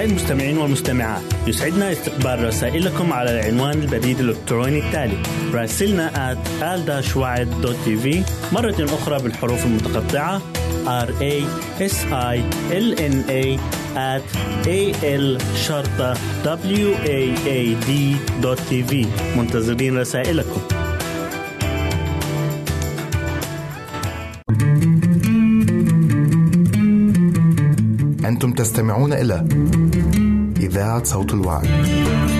أعزائي المستمعين والمستمعات يسعدنا استقبال رسائلكم على العنوان البريد الإلكتروني التالي راسلنا at مرة أخرى بالحروف المتقطعة r a s i l n a at a l شرطة w a a d dot tv منتظرين رسائلكم. أنتم تستمعون إلى That's how to tuluat.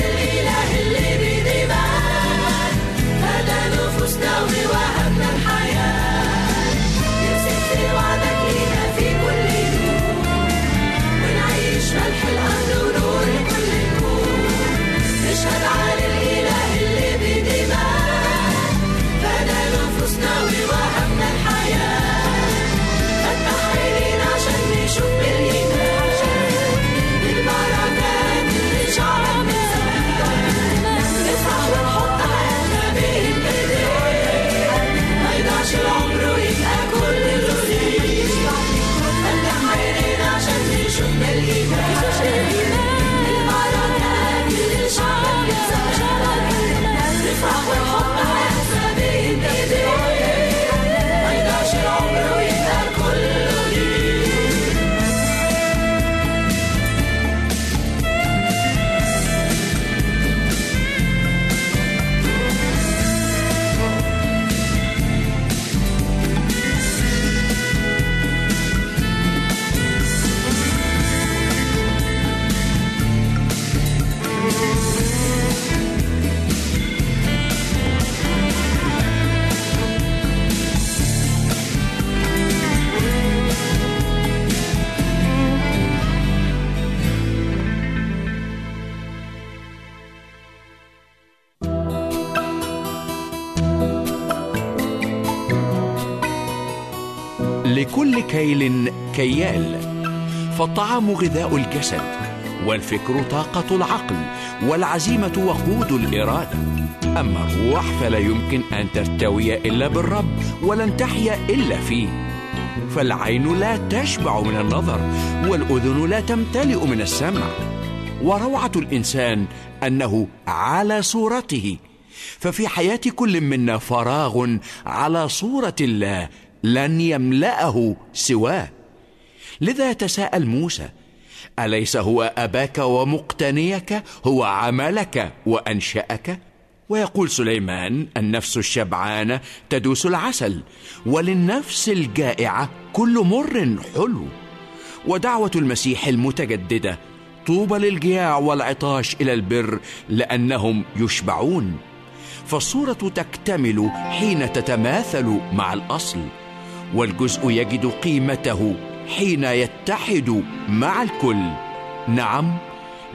لكل كيل كيال. فالطعام غذاء الجسد والفكر طاقة العقل والعزيمة وقود الإرادة. أما الروح فلا يمكن أن ترتوي إلا بالرب ولن تحيا إلا فيه. فالعين لا تشبع من النظر والأذن لا تمتلئ من السمع. وروعة الإنسان أنه على صورته. ففي حياة كل منا فراغ على صورة الله لن يملأه سواه. لذا يتساءل موسى أليس هو أباك ومقتنيك؟ هو عملك وأنشأك؟ ويقول سليمان النفس الشبعانة تدوس العسل وللنفس الجائعة كل مر حلو. ودعوة المسيح المتجددة طوبى للجياع والعطاش إلى البر لأنهم يشبعون. فالصورة تكتمل حين تتماثل مع الأصل. والجزء يجد قيمته حين يتحد مع الكل. نعم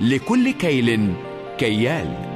لكل كيل كيال.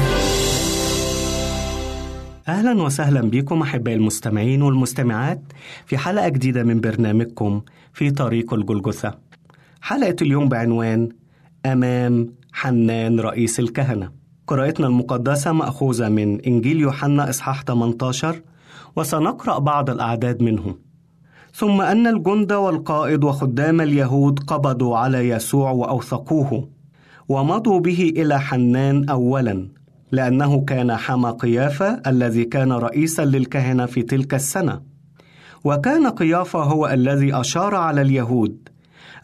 أهلا وسهلا بكم أحبائي المستمعين والمستمعات في حلقة جديدة من برنامجكم في طريق الجلجثة. حلقة اليوم بعنوان أمام حنان رئيس الكهنة. قراءتنا المقدسة مأخوذة من إنجيل يوحنا إصحاح 18 وسنقرأ بعض الأعداد منه. ثم أن الجند والقائد وخدام اليهود قبضوا على يسوع وأوثقوه ومضوا به إلى حنان أولاً لأنه كان حمى قيافة الذي كان رئيسا للكهنة في تلك السنة. وكان قيافة هو الذي أشار على اليهود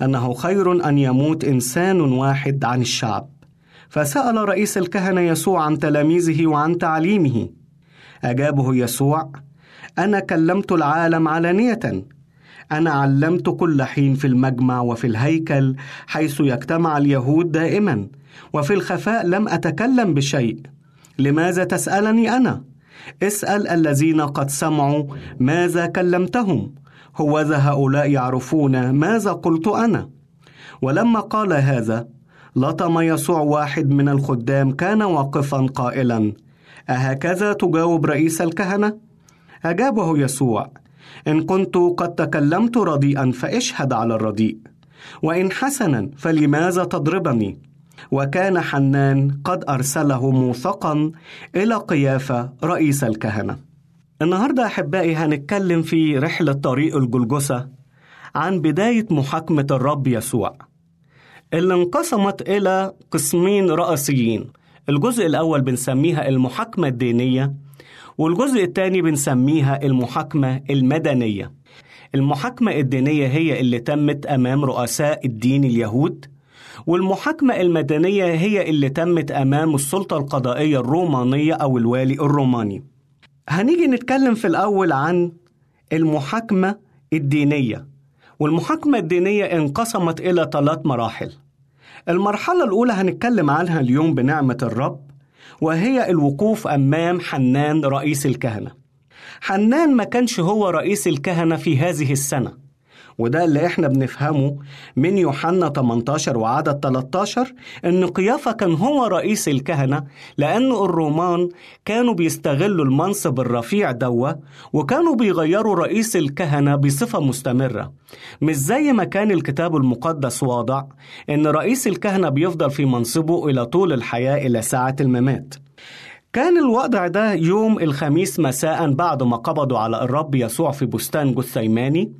أنه خير أن يموت إنسان واحد عن الشعب. فسأل رئيس الكهنة يسوع عن تلاميذه وعن تعليمه. أجابه يسوع أنا كلمت العالم علانية. أنا علمت كل حين في المجمع وفي الهيكل حيث يجتمع اليهود دائما وفي الخفاء لم أتكلم بشيء. لماذا تسألني أنا؟ اسأل الذين قد سمعوا ماذا كلمتهم هوذا هؤلاء يعرفون ماذا قلت أنا ولما قال هذا لطم يسوع واحد من الخدام كان واقفا قائلا أهكذا تجاوب رئيس الكهنة؟ أجابه يسوع إن كنت قد تكلمت رديئا فاشهد على الرديء وإن حسنا فلماذا تضربني؟ وكان حنان قد أرسله موثقا إلى قيافة رئيس الكهنة. النهاردة أحبائي هنتكلم في رحلة طريق الجلجسة عن بداية محاكمة الرب يسوع اللي انقسمت إلى قسمين رئيسيين. الجزء الأول بنسميها المحاكمة الدينية والجزء الثاني بنسميها المحاكمة المدنية. المحاكمة الدينية هي اللي تمت أمام رؤساء الدين اليهود والمحاكمة المدنية هي اللي تمت أمام السلطة القضائية الرومانية أو الوالي الروماني. هنيجي نتكلم في الأول عن المحاكمة الدينية. والمحاكمة الدينية انقسمت إلى ثلاث مراحل. المرحلة الأولى هنتكلم عنها اليوم بنعمة الرب وهي الوقوف أمام حنان رئيس الكهنة. حنان ما كانش هو رئيس الكهنة في هذه السنة. وده اللي إحنا بنفهمه من يوحنا 18 وعدد 13 إن قيافة كان هو رئيس الكهنة لأن الرومان كانوا بيستغلوا المنصب الرفيع دوا وكانوا بيغيروا رئيس الكهنة بصفة مستمرة. مش زي ما كان الكتاب المقدس واضع إن رئيس الكهنة بيفضل في منصبه إلى طول الحياة إلى ساعة الممات. كان الوضع ده يوم الخميس مساء بعد ما قبضوا على الرب يسوع في بستان جثيماني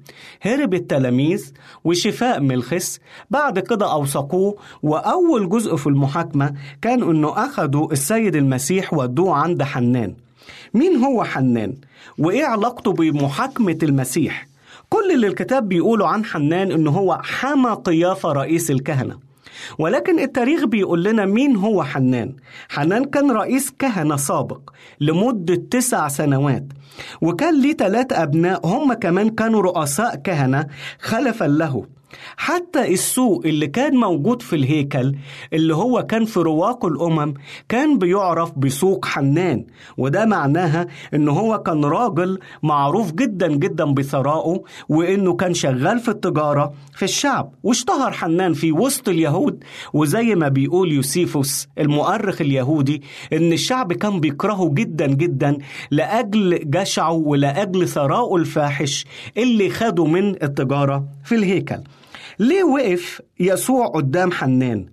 هرب التلاميذ وشفاء ملخس بعد كده أوثقوه وأول جزء في المحاكمة كان أنه أخدوا السيد المسيح ودوه عند حنان مين هو حنان؟ وإيه علاقته بمحاكمة المسيح؟ كل اللي الكتاب بيقوله عن حنان أنه هو حمى قيافة رئيس الكهنة ولكن التاريخ بيقول لنا مين هو حنان. حنان كان رئيس كهنة سابق لمدة تسع سنوات وكان ليه ثلاث أبناء هم كمان كانوا رؤساء كهنة خلفا له. حتى السوق اللي كان موجود في الهيكل اللي هو كان في رواق الأمم كان بيعرف بسوق حنان. وده معناها إن هو كان راجل معروف جدا جدا بثرائه وإنه كان شغال في التجارة في الشعب واشتهر حنان في وسط اليهود. وزي ما بيقول يوسيفوس المؤرخ اليهودي إن الشعب كان بيكرهه جدا جدا لأجل جشعه ولأجل ثرائه الفاحش اللي خده من التجارة في الهيكل. ليه وقف يسوع قدام حنان؟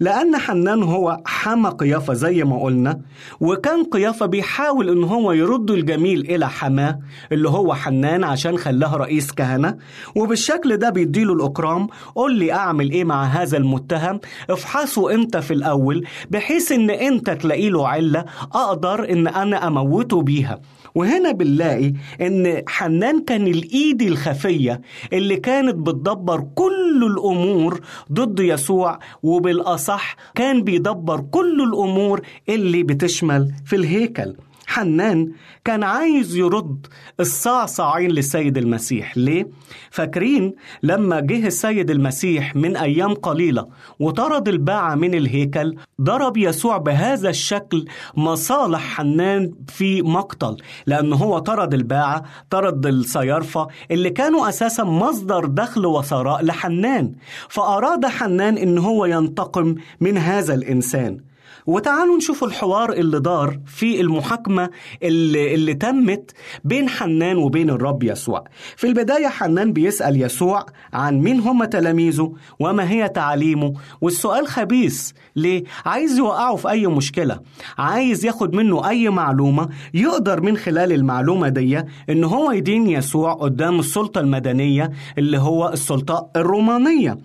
لأن حنان هو حمى قيافة زي ما قلنا وكان قيافة بيحاول إن هو يرد الجميل إلى حماه اللي هو حنان عشان خلاه رئيس كهنة وبالشكل ده بيديله الإكرام قول لي أعمل إيه مع هذا المتهم افحصه أنت في الأول بحيث إن أنت تلاقي له علة أقدر إن أنا أموته بيها. وهنا بنلاقي إن حنان كان الإيد الخفية اللي كانت بتدبر كل الأمور ضد يسوع وبالأصح كان بيدبر كل الأمور اللي بتشمل في الهيكل. حنان كان عايز يرد الصعصعين للسيد المسيح. ليه؟ فاكرين لما جه السيد المسيح من أيام قليلة وطرد الباعة من الهيكل ضرب يسوع بهذا الشكل مصالح حنان في مقتل لأن هو طرد الباعة طرد الصيارفة اللي كانوا أساسا مصدر دخل وثراء لحنان. فأراد حنان إن هو ينتقم من هذا الإنسان. وتعالوا نشوف الحوار اللي دار في المحاكمة اللي, اللي تمت بين حنان وبين الرب يسوع في البداية حنان بيسأل يسوع عن مين هم تلاميذه وما هي تعاليمه والسؤال خبيث ليه؟ عايز يوقعه في أي مشكلة عايز ياخد منه أي معلومة يقدر من خلال المعلومة دي إن هو يدين يسوع قدام السلطة المدنية اللي هو السلطة الرومانية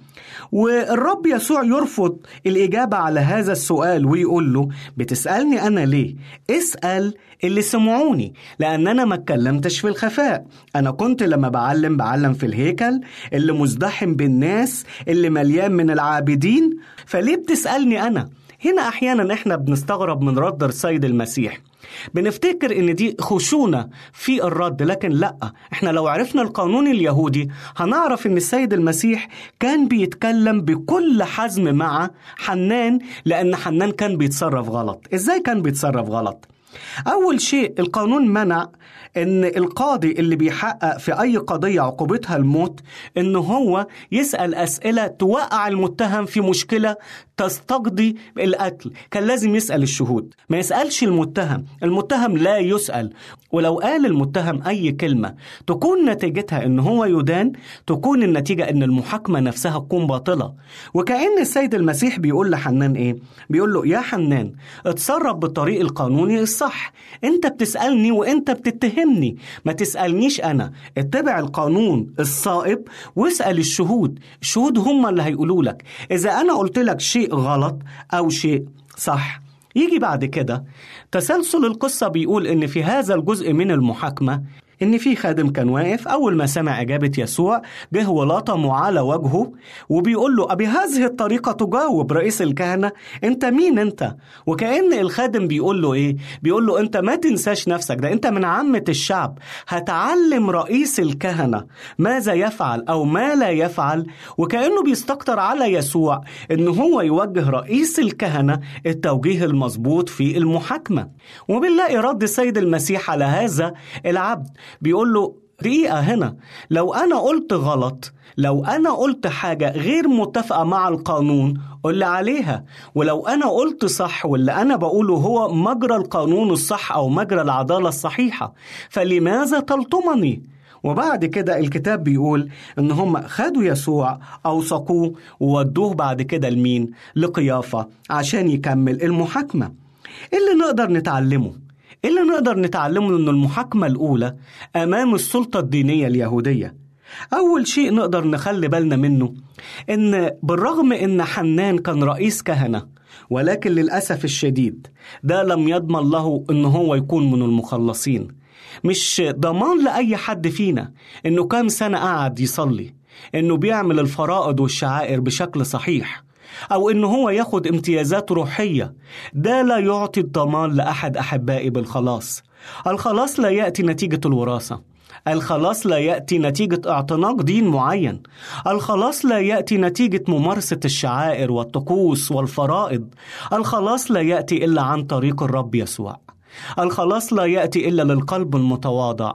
والرب يسوع يرفض الإجابة على هذا السؤال ويقول له بتسألني أنا ليه؟ اسأل اللي سمعوني لأن أنا ما اتكلمتش في الخفاء أنا كنت لما بعلم بعلم في الهيكل اللي مزدحم بالناس اللي مليان من العابدين فليه بتسألني أنا؟ هنا أحيانا إحنا بنستغرب من رد السيد المسيح بنفتكر إن دي خشونة في الرد لكن لأ. إحنا لو عرفنا القانون اليهودي هنعرف إن السيد المسيح كان بيتكلم بكل حزم مع حنان لأن حنان كان بيتصرف غلط. إزاي كان بيتصرف غلط؟ أول شيء القانون منع إن القاضي اللي بيحقق في أي قضية عقوبتها الموت إن هو يسأل أسئلة توقع المتهم في مشكلة تستقضي القتل. كان لازم يسأل الشهود. ما يسألش المتهم. المتهم لا يسأل. ولو قال المتهم أي كلمة تكون نتيجتها إن هو يدان تكون النتيجة إن المحاكمة نفسها تكون باطلة. وكأن السيد المسيح بيقول لحنان إيه؟ بيقول له يا حنان اتصرف بالطريق القانوني الصح. أنت بتسألني وأنت بتتهمني ما تسألنيش أنا. اتبع القانون الصائب واسأل الشهود. الشهود هم اللي هيقولوا لك. إذا أنا قلت لك شيء غلط أو شيء صح يجي بعد كده. تسلسل القصة بيقول إن في هذا الجزء من المحاكمة إن في خادم كان واقف أول ما سمع إجابة يسوع جه ولطمه على وجهه وبيقول له أبي هذه الطريقة تجاوب رئيس الكهنة؟ أنت مين أنت؟ وكأن الخادم بيقول له إيه؟ بيقول له أنت ما تنساش نفسك ده أنت من عامة الشعب. هتعلم رئيس الكهنة ماذا يفعل أو ما لا يفعل. وكأنه بيستكتر على يسوع إن هو يوجه رئيس الكهنة التوجيه المظبوط في المحاكمة. وبنلاقي رد السيد المسيح على هذا العبد. بيقول له دقيقة هنا لو أنا قلت غلط لو أنا قلت حاجة غير متفقة مع القانون قل لي عليها. ولو أنا قلت صح واللي أنا بقوله هو مجرى القانون الصح أو مجرى العدالة الصحيحة فلماذا تلطمني؟ وبعد كده الكتاب بيقول إن هم خدوا يسوع أوثقوه وودوه بعد كده لمين؟ لقيافة عشان يكمل المحاكمة. إيه اللي نقدر نتعلمه؟ اللي نقدر نتعلمه ان المحاكمة الأولى أمام السلطة الدينية اليهودية. أول شيء نقدر نخلي بالنا منه إن بالرغم إن حنان كان رئيس كهنة ولكن للأسف الشديد ده لم يضمن له إن هو يكون من المخلصين. مش ضمان لأي حد فينا إنه كام سنة قعد يصلي إنه بيعمل الفرائض والشعائر بشكل صحيح. أو إنه هو ياخد امتيازات روحية ده لا يعطي الضمان لأحد أحبائي بالخلاص. الخلاص لا يأتي نتيجة الوراثة. الخلاص لا يأتي نتيجة اعتناق دين معين. الخلاص لا يأتي نتيجة ممارسة الشعائر والطقوس والفرائض. الخلاص لا يأتي إلا عن طريق الرب يسوع. الخلاص لا يأتي إلا للقلب المتواضع.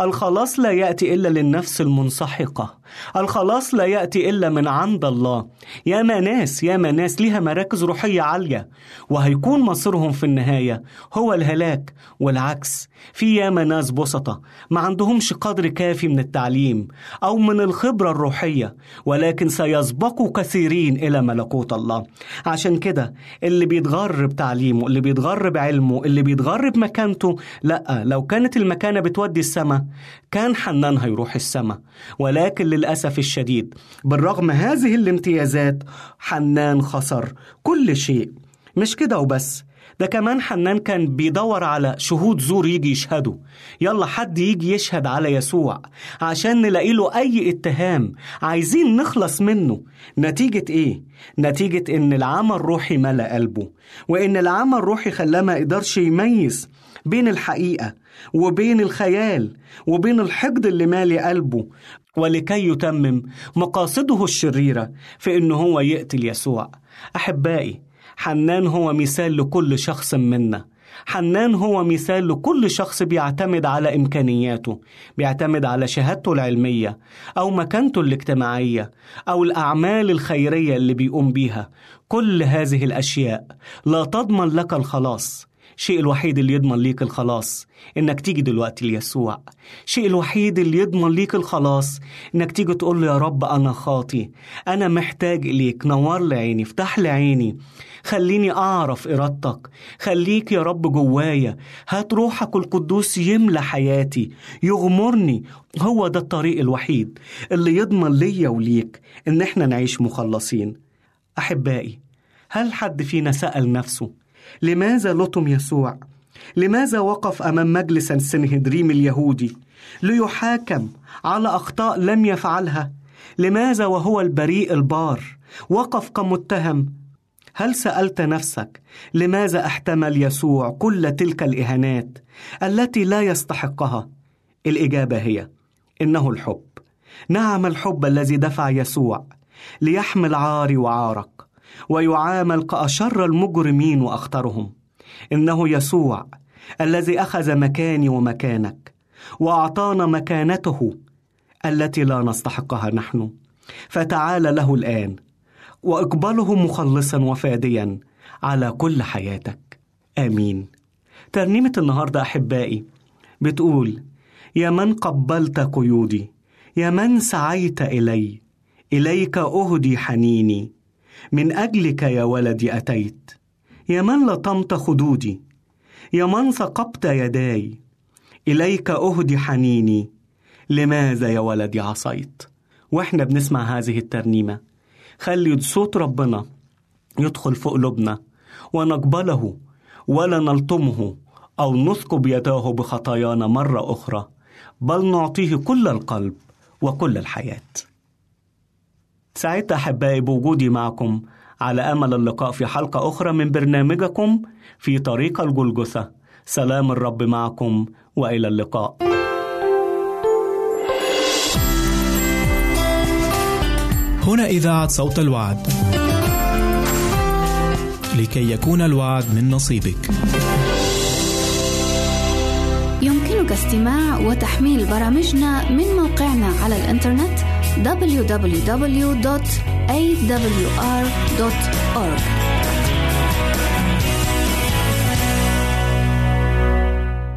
الخلاص لا يأتي إلا للنفس المنسحقة. الخلاص لا يأتي إلا من عند الله. يا ناس يا ناس ليها مراكز روحية عالية. وهيكون مصيرهم في النهاية هو الهلاك والعكس. في ياما ناس بسطة ما عندهمش قدر كافي من التعليم أو من الخبرة الروحية ولكن سيسبقوا كثيرين إلى ملكوت الله. عشان كده اللي بيتغر بتعليمه اللي بيتغر بعلمه اللي بيتغر بمكانته لأ لو كانت المكانة بتودي السماء. كان حنان هيروح السماء. ولكن للأسف الشديد بالرغم هذه الامتيازات حنان خسر كل شيء. مش كده وبس. ده كمان حنان كان بيدور على شهود زور يجي يشهدوا. يلا حد يجي يشهد على يسوع عشان نلاقي له أي اتهام. عايزين نخلص منه. نتيجة إيه؟ نتيجة إن العمى الروحي ملأ قلبه. وإن العمى الروحي خلاه ما يقدرش يميز. بين الحقيقة وبين الخيال وبين الحقد اللي مالي قلبه ولكي يتمم مقاصده الشريرة في إنه هو يقتل يسوع. أحبائي حنان هو مثال لكل شخص منا. حنان هو مثال لكل شخص بيعتمد على إمكانياته بيعتمد على شهادته العلمية أو مكانته الاجتماعية أو الأعمال الخيرية اللي بيقوم بيها. كل هذه الأشياء لا تضمن لك الخلاص. الشيء الوحيد اللي يضمن ليك الخلاص إنك تيجي دلوقتي ليسوع. الشيء الوحيد اللي يضمن ليك الخلاص إنك تيجي تقول له يا رب أنا خاطي. أنا محتاج إليك. نور لي عيني. افتح لي عيني. خليني أعرف إرادتك. خليك يا رب جوايا. هات روحك القدوس يملى حياتي. يغمرني. هو ده الطريق الوحيد اللي يضمن ليا وليك إن إحنا نعيش مخلصين. أحبائي هل حد فينا سأل نفسه لماذا لطم يسوع؟ لماذا وقف أمام مجلس السنهدريم اليهودي ليحاكم على أخطاء لم يفعلها؟ لماذا وهو البريء البار وقف كمتهم؟ هل سألت نفسك لماذا احتمل يسوع كل تلك الإهانات التي لا يستحقها؟ الإجابة هي إنه الحب نعم الحب الذي دفع يسوع ليحمل عاري وعارك ويعامل كأشر المجرمين وأخطرهم. إنه يسوع الذي أخذ مكاني ومكانك وأعطانا مكانته التي لا نستحقها نحن. فتعال له الآن وإقبله مخلصا وفاديا على كل حياتك. آمين. ترنيمة النهاردة أحبائي بتقول يا من قبلت قيودي يا من سعيت إلي إليك أهدي حنيني من أجلك يا ولدي أتيت. يا من لطمت خدودي. يا من ثقبت يداي. إليك أهدي حنيني. لماذا يا ولدي عصيت؟ وإحنا بنسمع هذه الترنيمة. خلي صوت ربنا يدخل في قلوبنا ونقبله ولا نلطمه أو نثقب يداه بخطايانا مرة أخرى بل نعطيه كل القلب وكل الحياة. سعدت أحبائي بوجودي معكم على أمل اللقاء في حلقة أخرى من برنامجكم في طريق الجلجثة سلام الرب معكم وإلى اللقاء هنا إذاعة صوت الوعد. لكي يكون الوعد من نصيبك. يمكنك استماع وتحميل برامجنا من موقعنا على الإنترنت www.awr.org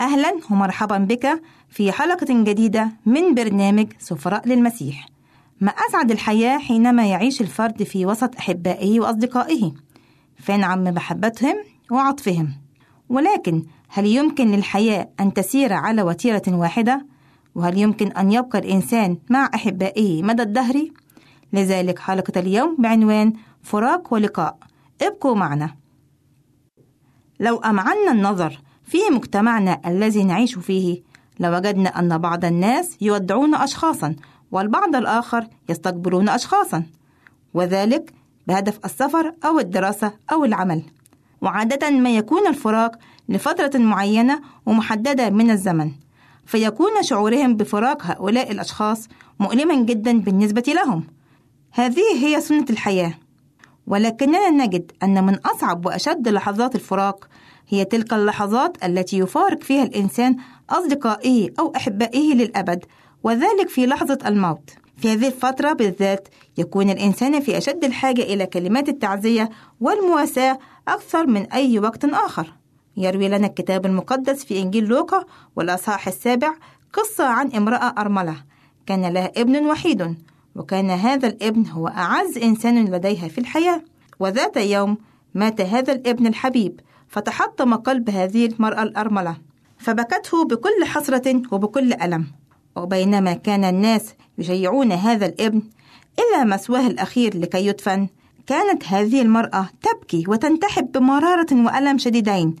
أهلا ومرحبا بك في حلقة جديدة من برنامج سفراء للمسيح. ما أسعد الحياة حينما يعيش الفرد في وسط أحبائه وأصدقائه، فينعم بمحبتهم وعطفهم. ولكن هل يمكن للحياة أن تسير على وتيرة واحدة؟ وهل يمكن أن يبقى الإنسان مع أحبائه مدى الدهر؟ لذلك حلقة اليوم بعنوان فراق ولقاء ابقوا معنا لو أمعنا النظر في مجتمعنا الذي نعيش فيه. لوجدنا أن بعض الناس يودعون أشخاصا والبعض الآخر يستقبلون أشخاصا. وذلك بهدف السفر أو الدراسة أو العمل. وعادة ما يكون الفراق لفترة معينة ومحددة من الزمن. فيكون شعورهم بفراق هؤلاء الأشخاص مؤلما جدا بالنسبة لهم. هذه هي سنة الحياة. ولكننا نجد أن من أصعب وأشد لحظات الفراق هي تلك اللحظات التي يفارق فيها الإنسان أصدقائه أو أحبائه للأبد وذلك في لحظة الموت. في هذه الفترة بالذات يكون الإنسان في أشد الحاجة إلى كلمات التعزية والمواساة أكثر من أي وقت آخر. يروي لنا الكتاب المقدس في إنجيل لوقا والأصحاح السابع قصة عن امرأة أرملة. كان لها ابن وحيد وكان هذا الابن هو أعز إنسان لديها في الحياة. وذات يوم مات هذا الابن الحبيب. فتحطم قلب هذه المرأة الأرملة فبكته بكل حسرة وبكل ألم. وبينما كان الناس يشيعون هذا الابن إلى مسواه الأخير لكي يدفن كانت هذه المرأة تبكي وتنتحب بمرارة وألم شديدين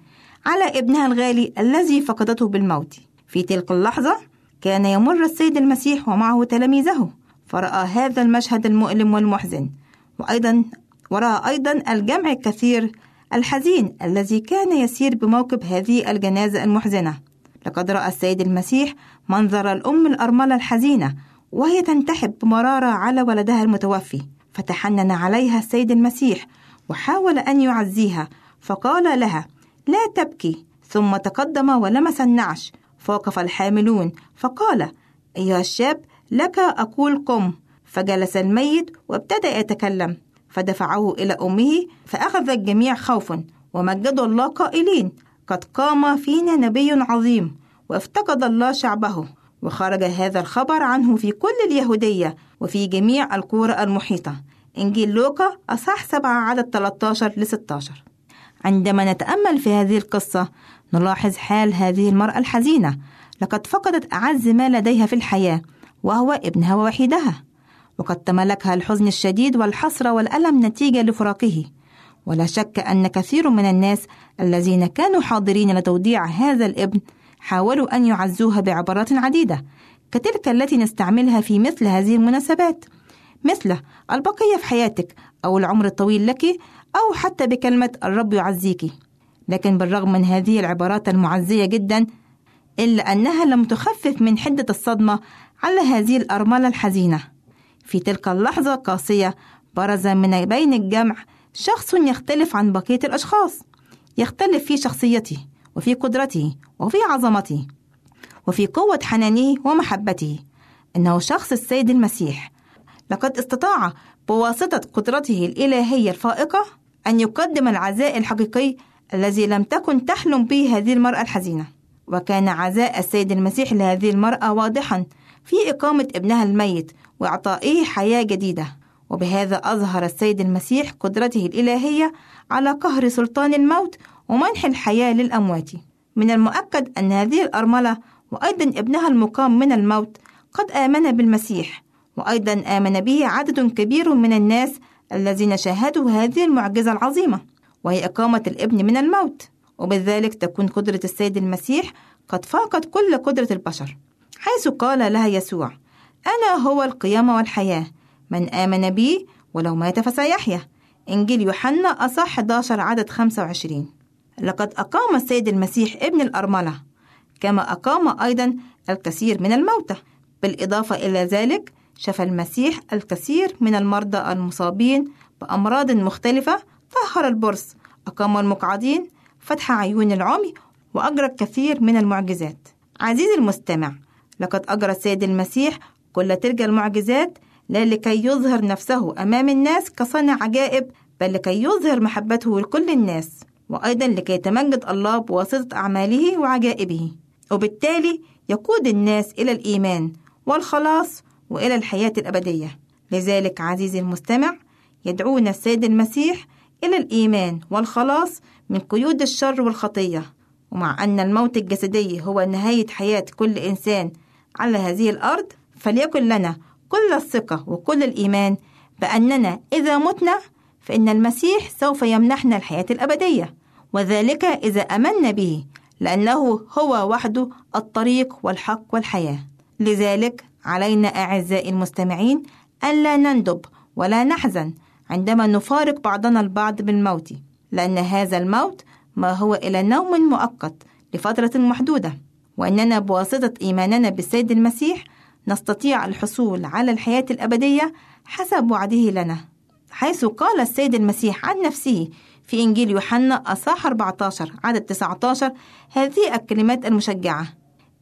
على ابنها الغالي الذي فقدته بالموت. في تلك اللحظة كان يمر السيد المسيح ومعه تلاميذه فرأى هذا المشهد المؤلم والمحزن. وأيضا ورأى أيضا الجمع الكثير الحزين الذي كان يسير بموكب هذه الجنازة المحزنة. لقد رأى السيد المسيح منظر الأم الأرملة الحزينة وهي تنتحب بمرارة على ولدها المتوفي. فتحنن عليها السيد المسيح وحاول أن يعزيها فقال لها لا تبكي. ثم تقدم ولمس النعش فوقف الحاملون فقال أيها الشاب لك أقول قم. فجلس الميت وابتدأ يتكلم. فدفعه إلى أمه فأخذ الجميع خوفا ومجدوا الله قائلين قد قام فينا نبي عظيم وافتقد الله شعبه وخرج هذا الخبر عنه في كل اليهودية وفي جميع القرى المحيطة. إنجيل لوقا أصح 7 عدد 13 ل 16 عندما نتأمل في هذه القصة نلاحظ حال هذه المرأة الحزينة. لقد فقدت أعز ما لديها في الحياة وهو ابنها ووحيدها. وقد تملكها الحزن الشديد والحسرة والألم نتيجة لفراقه. ولا شك أن كثير من الناس الذين كانوا حاضرين لتوديع هذا الابن حاولوا أن يعزوها بعبارات عديدة كتلك التي نستعملها في مثل هذه المناسبات. مثل البقية في حياتك أو العمر الطويل لك أو حتى بكلمة الرب يعزيك. لكن بالرغم من هذه العبارات المعزية جدا إلا أنها لم تخفف من حدة الصدمة على هذه الأرملة الحزينة. في تلك اللحظة القاسية برز من بين الجمع شخص يختلف عن بقية الأشخاص. يختلف في شخصيته وفي قدرته وفي عظمته وفي قوة حنانه ومحبته. إنه شخص السيد المسيح. لقد استطاع بواسطة قدرته الإلهية الفائقة أن يقدم العزاء الحقيقي الذي لم تكن تحلم به هذه المرأة الحزينة. وكان عزاء السيد المسيح لهذه المرأة واضحا في إقامة ابنها الميت وإعطائه حياة جديدة. وبهذا أظهر السيد المسيح قدرته الإلهية على قهر سلطان الموت ومنح الحياة للأموات. من المؤكد أن هذه الأرملة وأيضا ابنها المقام من الموت قد آمن بالمسيح وأيضا آمن به عدد كبير من الناس الذين شاهدوا هذه المعجزة العظيمة وهي إقامة الابن من الموت. وبذلك تكون قدرة السيد المسيح قد فاقت كل قدرة البشر حيث قال لها يسوع أنا هو القيامة والحياة. من آمن بي ولو مات فسيحيا. إنجيل يوحنا أصح 11 عدد 25 لقد أقام السيد المسيح ابن الأرملة. كما أقام أيضا الكثير من الموتى. بالإضافة إلى ذلك شفى المسيح الكثير من المرضى المصابين بأمراض مختلفة. طهر البرص. أقام المقعدين فتح عيون العمي وأجرى الكثير من المعجزات. عزيزي المستمع لقد أجرى السيد المسيح كل تلك المعجزات لا لكي يظهر نفسه أمام الناس كصانع عجائب بل لكي يظهر محبته لكل الناس وأيضا لكي يتمجد الله بواسطة أعماله وعجائبه. وبالتالي يقود الناس إلى الإيمان والخلاص وإلى الحياة الأبدية. لذلك عزيزي المستمع يدعونا السيد المسيح إلى الإيمان والخلاص من قيود الشر والخطية. ومع أن الموت الجسدي هو نهاية حياة كل إنسان على هذه الأرض فليكن لنا كل الثقة وكل الإيمان بأننا إذا متنا فإن المسيح سوف يمنحنا الحياة الأبدية. وذلك إذا أمنا به لأنه هو وحده الطريق والحق والحياة. لذلك علينا أعزائي المستمعين ألا نندب ولا نحزن عندما نفارق بعضنا البعض بالموت لأن هذا الموت ما هو إلى نوم مؤقت لفترة محدودة. وإننا بواسطة إيماننا بالسيد المسيح نستطيع الحصول على الحياة الأبدية حسب وعده لنا. حيث قال السيد المسيح عن نفسه في إنجيل يوحنا أصحاح 14 عدد 19 هذه الكلمات المشجعة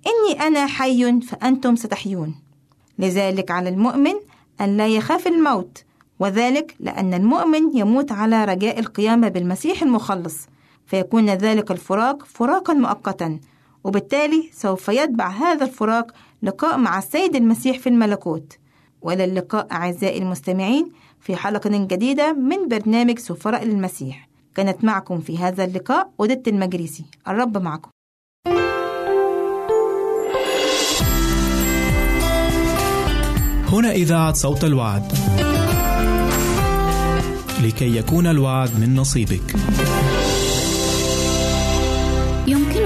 إني أنا حي فأنتم ستحيون. لذلك على المؤمن أن لا يخاف الموت وذلك لأن المؤمن يموت على رجاء القيامة بالمسيح المخلص. فيكون ذلك الفراق فراقا مؤقتا وبالتالي سوف يتبع هذا الفراق لقاء مع السيد المسيح في الملكوت وإلى اللقاء أعزائي المستمعين في حلقة جديدة من برنامج سفراء للمسيح كانت معكم في هذا اللقاء ودت المجريسي الرب معكم هنا إذاعة صوت الوعد. لكي يكون الوعد من نصيبك.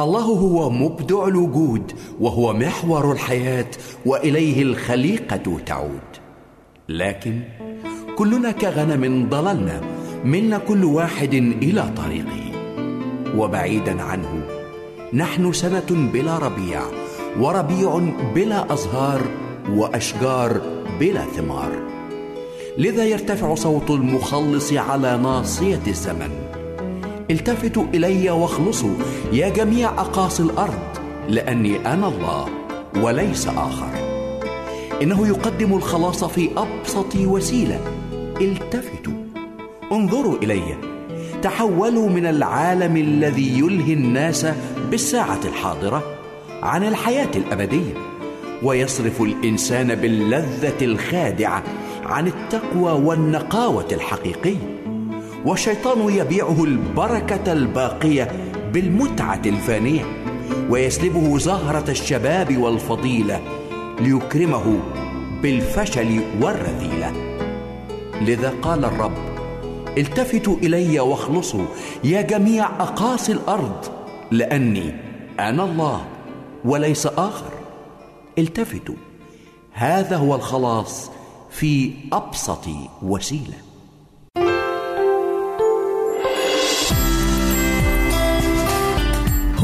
الله هو مبدع الوجود وهو محور الحياة وإليه الخليقة تعود. لكن كلنا كغنم ضللنا منا كل واحد إلى طريقه. وبعيدا عنه نحن سنة بلا ربيع وربيع بلا أزهار وأشجار بلا ثمار. لذا يرتفع صوت المخلص على ناصية الزمن. التفتوا إلي واخلصوا. يا جميع أقاصي الأرض لأني أنا الله وليس آخر. إنه يقدم الخلاص في أبسط وسيلة. التفتوا انظروا إلي. تحولوا من العالم الذي يلهي الناس بالساعة الحاضرة عن الحياة الأبدية. ويصرف الإنسان باللذة الخادعة عن التقوى والنقاوة الحقيقية. والشيطان يبيعه البركة الباقية بالمتعة الفانية ويسلبه زهرة الشباب والفضيلة ليكرمه بالفشل والرذيلة. لذا قال الرب التفتوا إلي واخلصوا يا جميع أقاصي الأرض لأني أنا الله وليس آخر. التفتوا هذا هو الخلاص في أبسط وسيلة.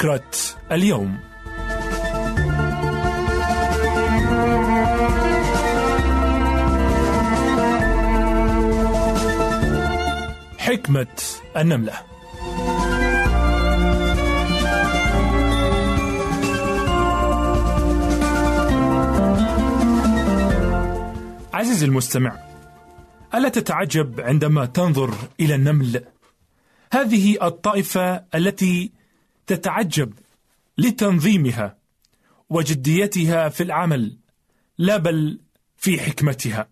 فكرة اليوم حكمة النملة عزيزي المستمع ألا تتعجب عندما تنظر إلى النمل؟ هذه الطائفة التي تتعجب لتنظيمها وجديتها في العمل لا بل في حكمتها.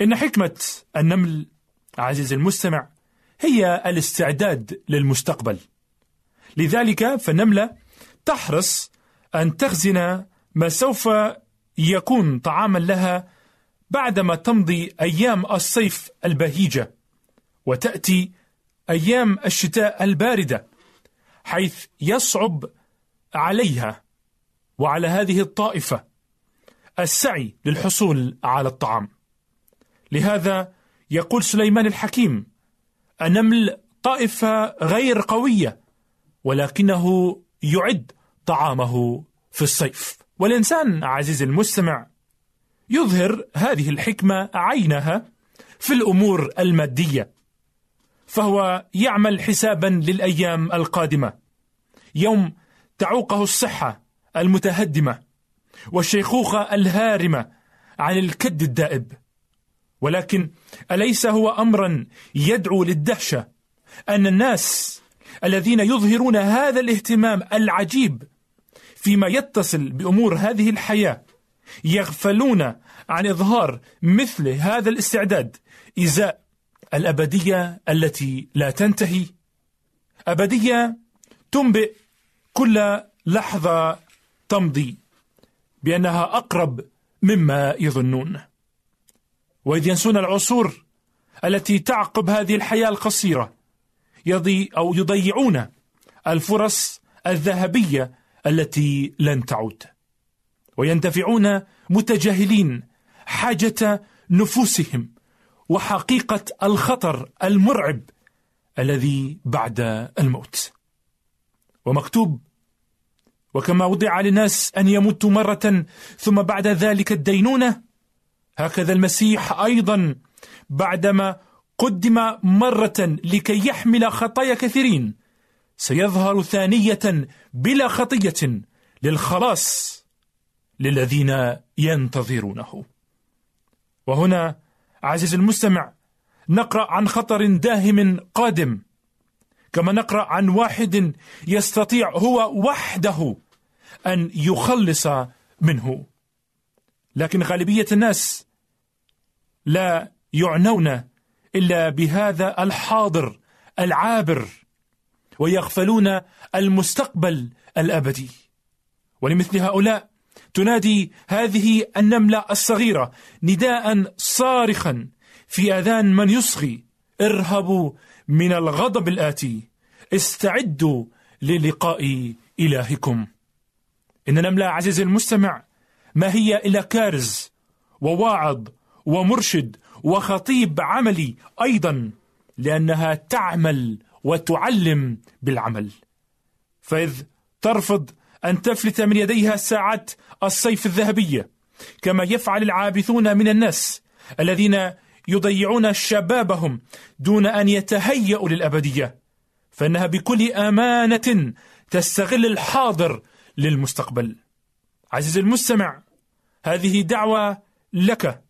إن حكمة النمل عزيزي المستمع هي الاستعداد للمستقبل. لذلك فالنملة تحرص أن تخزن ما سوف يكون طعاما لها بعدما تمضي أيام الصيف البهيجة وتأتي أيام الشتاء الباردة. حيث يصعب عليها وعلى هذه الطائفة السعي للحصول على الطعام. لهذا يقول سليمان الحكيم النمل طائفة غير قوية ولكنه يعد طعامه في الصيف. والإنسان عزيزي المستمع يظهر هذه الحكمة عينها في الأمور المادية. فهو يعمل حسابا للأيام القادمة. يوم تعوقه الصحة المتهدمة والشيخوخة الهارمة عن الكد الدائب. ولكن أليس هو امرا يدعو للدهشة؟ أن الناس الذين يظهرون هذا الاهتمام العجيب فيما يتصل بأمور هذه الحياة يغفلون عن إظهار مثل هذا الاستعداد إزاء الأبدية التي لا تنتهي. أبدية تنبئ كل لحظة تمضي بأنها أقرب مما يظنون. وإذ ينسون العصور التي تعقب هذه الحياة القصيرة يضي أو يضيعون الفرص الذهبية التي لن تعود. ويندفعون متجاهلين حاجة نفوسهم وحقيقة الخطر المرعب الذي بعد الموت. ومكتوب وكما وضع للناس أن يموتوا مرة ثم بعد ذلك الدينونة هكذا المسيح أيضا بعدما قدم مرة لكي يحمل خطايا كثيرين سيظهر ثانية بلا خطية للخلاص للذين ينتظرونه. وهنا عزيز المستمع نقرأ عن خطر داهم قادم. كما نقرأ عن واحد يستطيع هو وحده أن يخلص منه. لكن غالبية الناس لا يعنون إلا بهذا الحاضر العابر ويغفلون المستقبل الأبدي. ولمثل هؤلاء تنادي هذه النملة الصغيرة نداء صارخا في آذان من يصغي ارهبوا من الغضب الآتي استعدوا للقاء إلهكم. إن نملة عزيزي المستمع ما هي إلا كارز وواعظ ومرشد وخطيب عملي أيضا لأنها تعمل وتعلم بالعمل. فإذ ترفض أن تفلت من يديها ساعات الصيف الذهبية كما يفعل العابثون من الناس الذين يضيعون شبابهم دون أن يتهيأوا للأبدية. فإنها بكل أمانة تستغل الحاضر للمستقبل. عزيزي المستمع هذه دعوة لك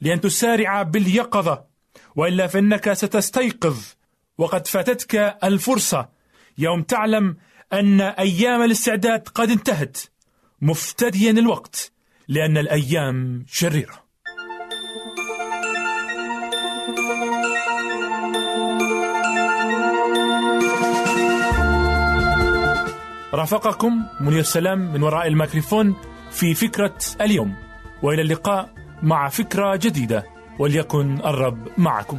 لأن تسارع باليقظة وإلا فإنك ستستيقظ وقد فاتتك الفرصة. يوم تعلم أن أيام الاستعداد قد انتهت مفتديا الوقت لأن الأيام شريرة. رافقكم منير سلام من وراء الميكروفون في فكرة اليوم وإلى اللقاء مع فكرة جديدة وليكن الرب معكم.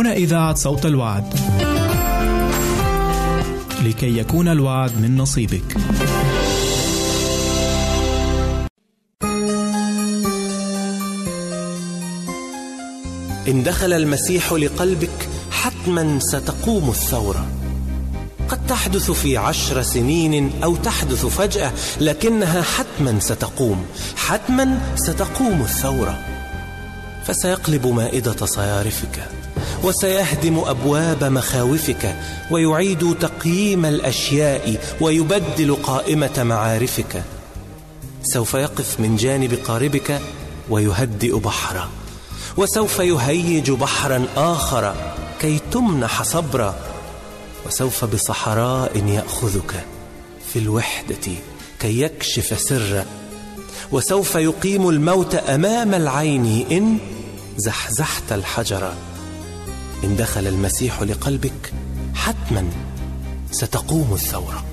هنا إذاعة صوت الوعد. لكي يكون الوعد من نصيبك. إن دخل المسيح لقلبك حتما ستقوم الثورة قد تحدث في عشر سنين أو تحدث فجأة لكنها حتما ستقوم حتما ستقوم الثورة فسيقلب مائدة صيارفك وسيهدم أبواب مخاوفك ويعيد تقييم الأشياء ويبدل قائمة معارفك. سوف يقف من جانب قاربك ويهدئ بحره وسوف يهيج بحرا آخر كي تمنح صبرا وسوف بصحراء يأخذك في الوحدة كي يكشف سره وسوف يقيم الموت أمام العين إن زحزحت الحجر. إن دخل المسيح لقلبك حتما ستقوم الثورة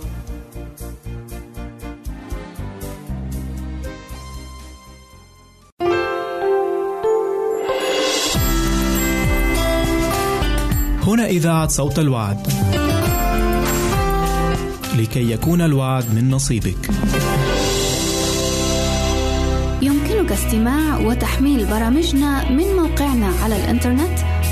هنا إذاعة صوت الوعد. لكي يكون الوعد من نصيبك. يمكنك استماع وتحميل برامجنا من موقعنا على الإنترنت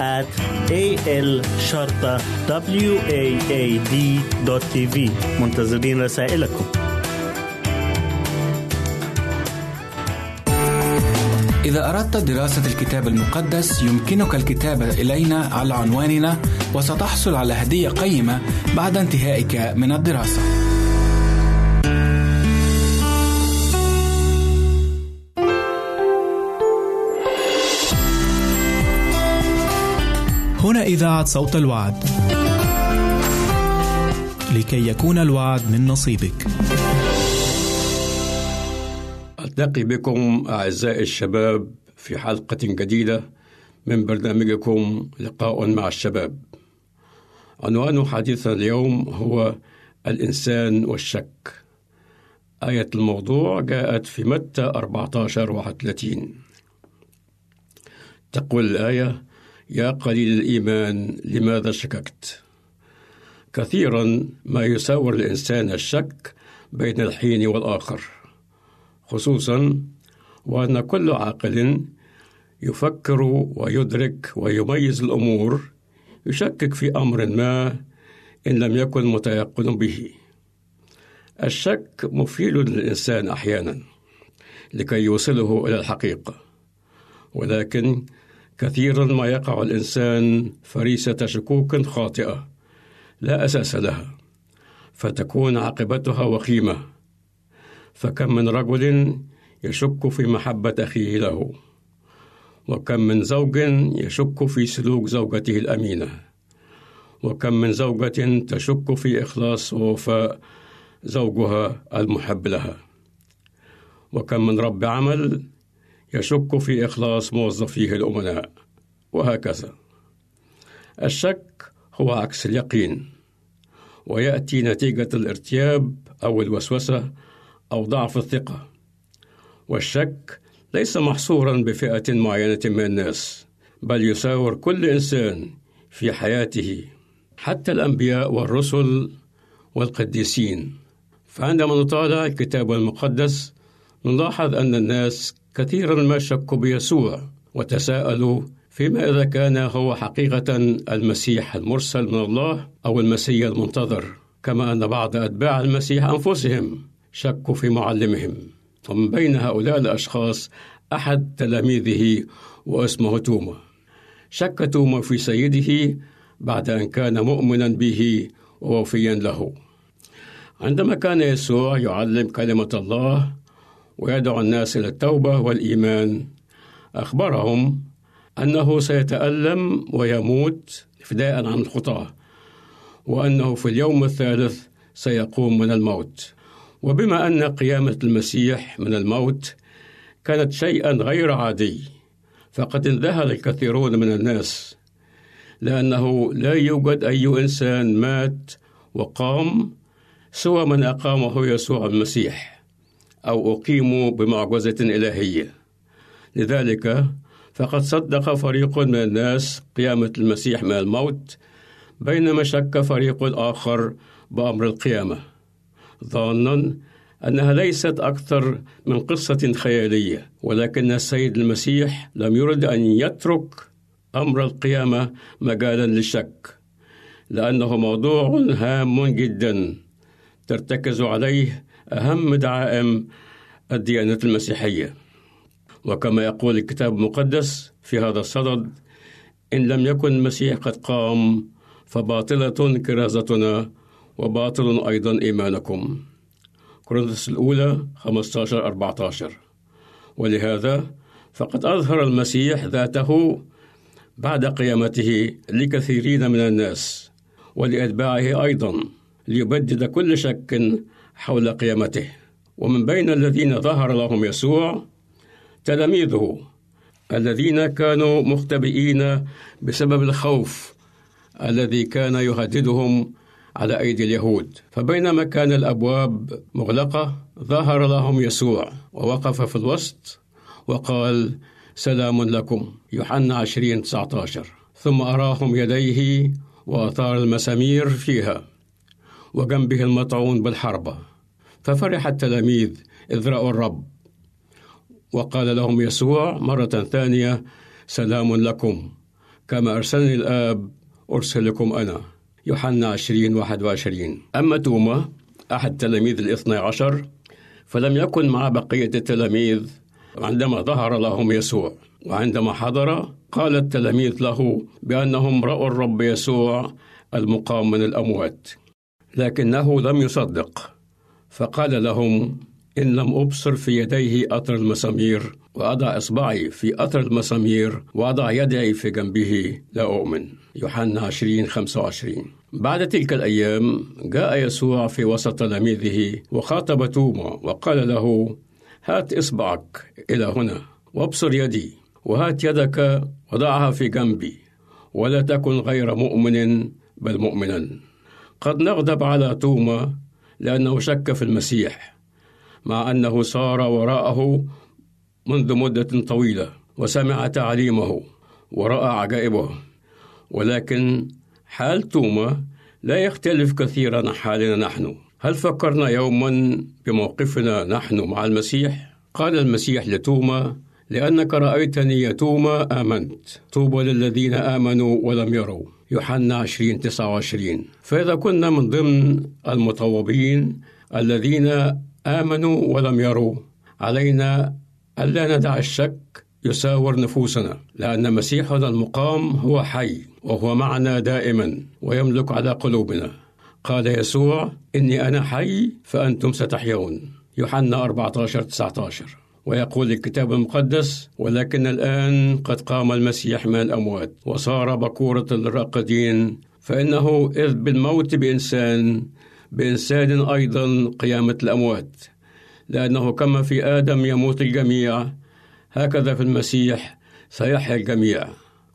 at a l شرطة w a a d tv منتظرين رسائلكم إذا أردت دراسة الكتاب المقدس يمكنك الكتابة إلينا على عنواننا وستحصل على هدية قيمة بعد انتهائك من الدراسة. هنا إذاعة صوت الوعد. لكي يكون الوعد من نصيبك. ألتقي بكم أعزائي الشباب في حلقة جديدة من برنامجكم لقاء مع الشباب. عنوان حديثنا اليوم هو الإنسان والشك. آية الموضوع جاءت في متى 14 31 تقول الآية: يا قليل الإيمان لماذا شككت؟ كثيرا ما يساور الإنسان الشك بين الحين والآخر. خصوصا وأن كل عاقل يفكر ويدرك ويميز الأمور يشكك في أمر ما إن لم يكن متيقن به الشك مفيد للإنسان أحيانا لكي يوصله إلى الحقيقة ولكن كثيرا ما يقع الإنسان فريسة شكوك خاطئة لا أساس لها فتكون عاقبتها وخيمة. فكم من رجل يشك في محبة أخيه له وكم من زوج يشك في سلوك زوجته الأمينة وكم من زوجة تشك في إخلاص ووفاء زوجها المحب لها وكم من رب عمل يشك في إخلاص موظفيه الأمناء وهكذا. الشك هو عكس اليقين ويأتي نتيجة الارتياب أو الوسوسة أو ضعف الثقة. والشك ليس محصورا بفئة معينة من الناس بل يساور كل إنسان في حياته حتى الأنبياء والرسل والقديسين. فعندما نطالع الكتاب المقدس نلاحظ أن الناس كثيرا ما شكوا بيسوع وتساءلوا فيما إذا كان هو حقيقة المسيح المرسل من الله أو المسيح المنتظر كما أن بعض أتباع المسيح أنفسهم شكوا في معلمهم. ومن بين هؤلاء الأشخاص أحد تلاميذه واسمه توما. شك توما في سيده بعد أن كان مؤمنا به ووفيا له. عندما كان يسوع يعلم كلمة الله ويدعو الناس إلى التوبة والإيمان. أخبرهم أنه سيتألم ويموت فداء عن الخطاة وأنه في اليوم الثالث سيقوم من الموت. وبما أن قيامة المسيح من الموت كانت شيئا غير عادي فقد انذهل الكثيرون من الناس لأنه لا يوجد أي إنسان مات وقام سوى من أقامه يسوع المسيح. أو أقيموا بمعجزة إلهية. لذلك فقد صدق فريق من الناس قيامة المسيح من الموت بينما شك فريق آخر بأمر القيامة. ظانا أنها ليست أكثر من قصة خيالية ولكن السيد المسيح لم يرد أن يترك أمر القيامة مجالا للشك لأنه موضوع هام جدا ترتكز عليه أهم دعائم الديانة المسيحية. وكما يقول الكتاب المقدس في هذا الصدد إن لم يكن المسيح قد قام فباطلة كرازتنا وباطل أيضا إيمانكم. كورنثوس الأولى 15 14 ولهذا فقد أظهر المسيح ذاته بعد قيامته لكثيرين من الناس ولأتباعه أيضا ليبدد كل شك حول قيامته. ومن بين الذين ظهر لهم يسوع تلاميذه الذين كانوا مختبئين بسبب الخوف الذي كان يهددهم على أيدي اليهود. فبينما كان الأبواب مغلقة ظهر لهم يسوع ووقف في الوسط وقال سلام لكم. يوحنا 20 19 ثم أراهم يديه وأثار المسامير فيها. وجنبه المطعون بالحربة. ففرح التلاميذ إذ رأوا الرب. وقال لهم يسوع مرة ثانية سلام لكم. كما أرسلني الآب أرسلكم أنا. يوحنا 20 21 أما توما أحد تلاميذ الاثنى عشر فلم يكن مع بقية التلاميذ عندما ظهر لهم يسوع. وعندما حضر قال التلاميذ له بأنهم رأوا الرب يسوع المقام من الأموات. لكنه لم يصدق. فقال لهم إن لم أبصر في يديه أثر المسامير وأضع إصبعي في أثر المسامير وأضع يدي في جنبه لا أؤمن. يوحنا 20 25 بعد تلك الأيام جاء يسوع في وسط تلاميذه وخاطب توما وقال له هات إصبعك إلى هنا وابصر يدي وهات يدك وضعها في جنبي ولا تكن غير مؤمن بل مؤمنا. قد نغضب على توما لأنه شك في المسيح مع أنه صار وراءه منذ مدة طويلة وسمع تعليمه ورأى عجائبه. ولكن حال توما لا يختلف كثيرا عن حالنا نحن. هل فكرنا يوما بموقفنا نحن مع المسيح؟ قال المسيح لتوما لأنك رأيتني يا توما آمنت. طوبى للذين آمنوا ولم يروا. يوحنا 20 29 فإذا كنا من ضمن المطوبين الذين آمنوا ولم يروا علينا ألا ندع الشك يساور نفوسنا لأن مسيحنا المقام هو حي وهو معنا دائما ويملك على قلوبنا. قال يسوع إني أنا حي فأنتم ستحيون. يوحنا 14 19 ويقول الكتاب المقدس ولكن الآن قد قام المسيح من الأموات وصار بكورة الراقدين. فإنه إذ بالموت بإنسان بإنسان أيضا قيامة الأموات. لأنه كما في آدم يموت الجميع هكذا في المسيح سيحيا الجميع.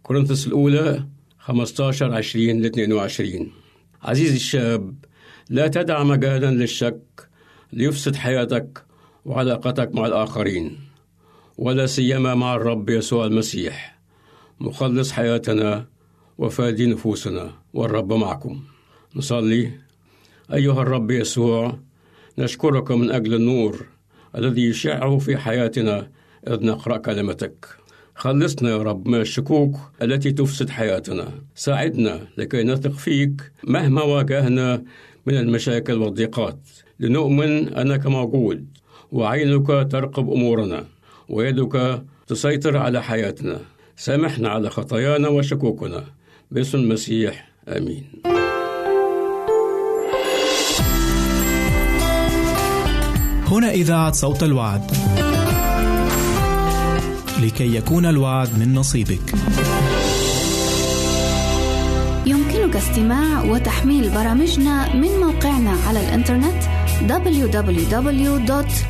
كورنثوس الأولى 15 20 ل 22 عزيزي الشاب لا تدع مجالا للشك ليفسد حياتك وعلاقتك مع الآخرين ولا سيما مع الرب يسوع المسيح مخلص حياتنا وفادي نفوسنا والرب معكم. نصلي. أيها الرب يسوع نشكرك من أجل النور الذي يشعه في حياتنا إذ نقرأ كلمتك. خلصنا يا رب من الشكوك التي تفسد حياتنا. ساعدنا لكي نثق فيك مهما واجهنا من المشاكل والضيقات لنؤمن أنك موجود. وعينك ترقب أمورنا ويدك تسيطر على حياتنا سامحنا على خطايانا وشكوكنا باسم المسيح آمين هنا إذاعة صوت الوعد. لكي يكون الوعد من نصيبك. يمكنك استماع وتحميل برامجنا من موقعنا على الإنترنت www.awr.org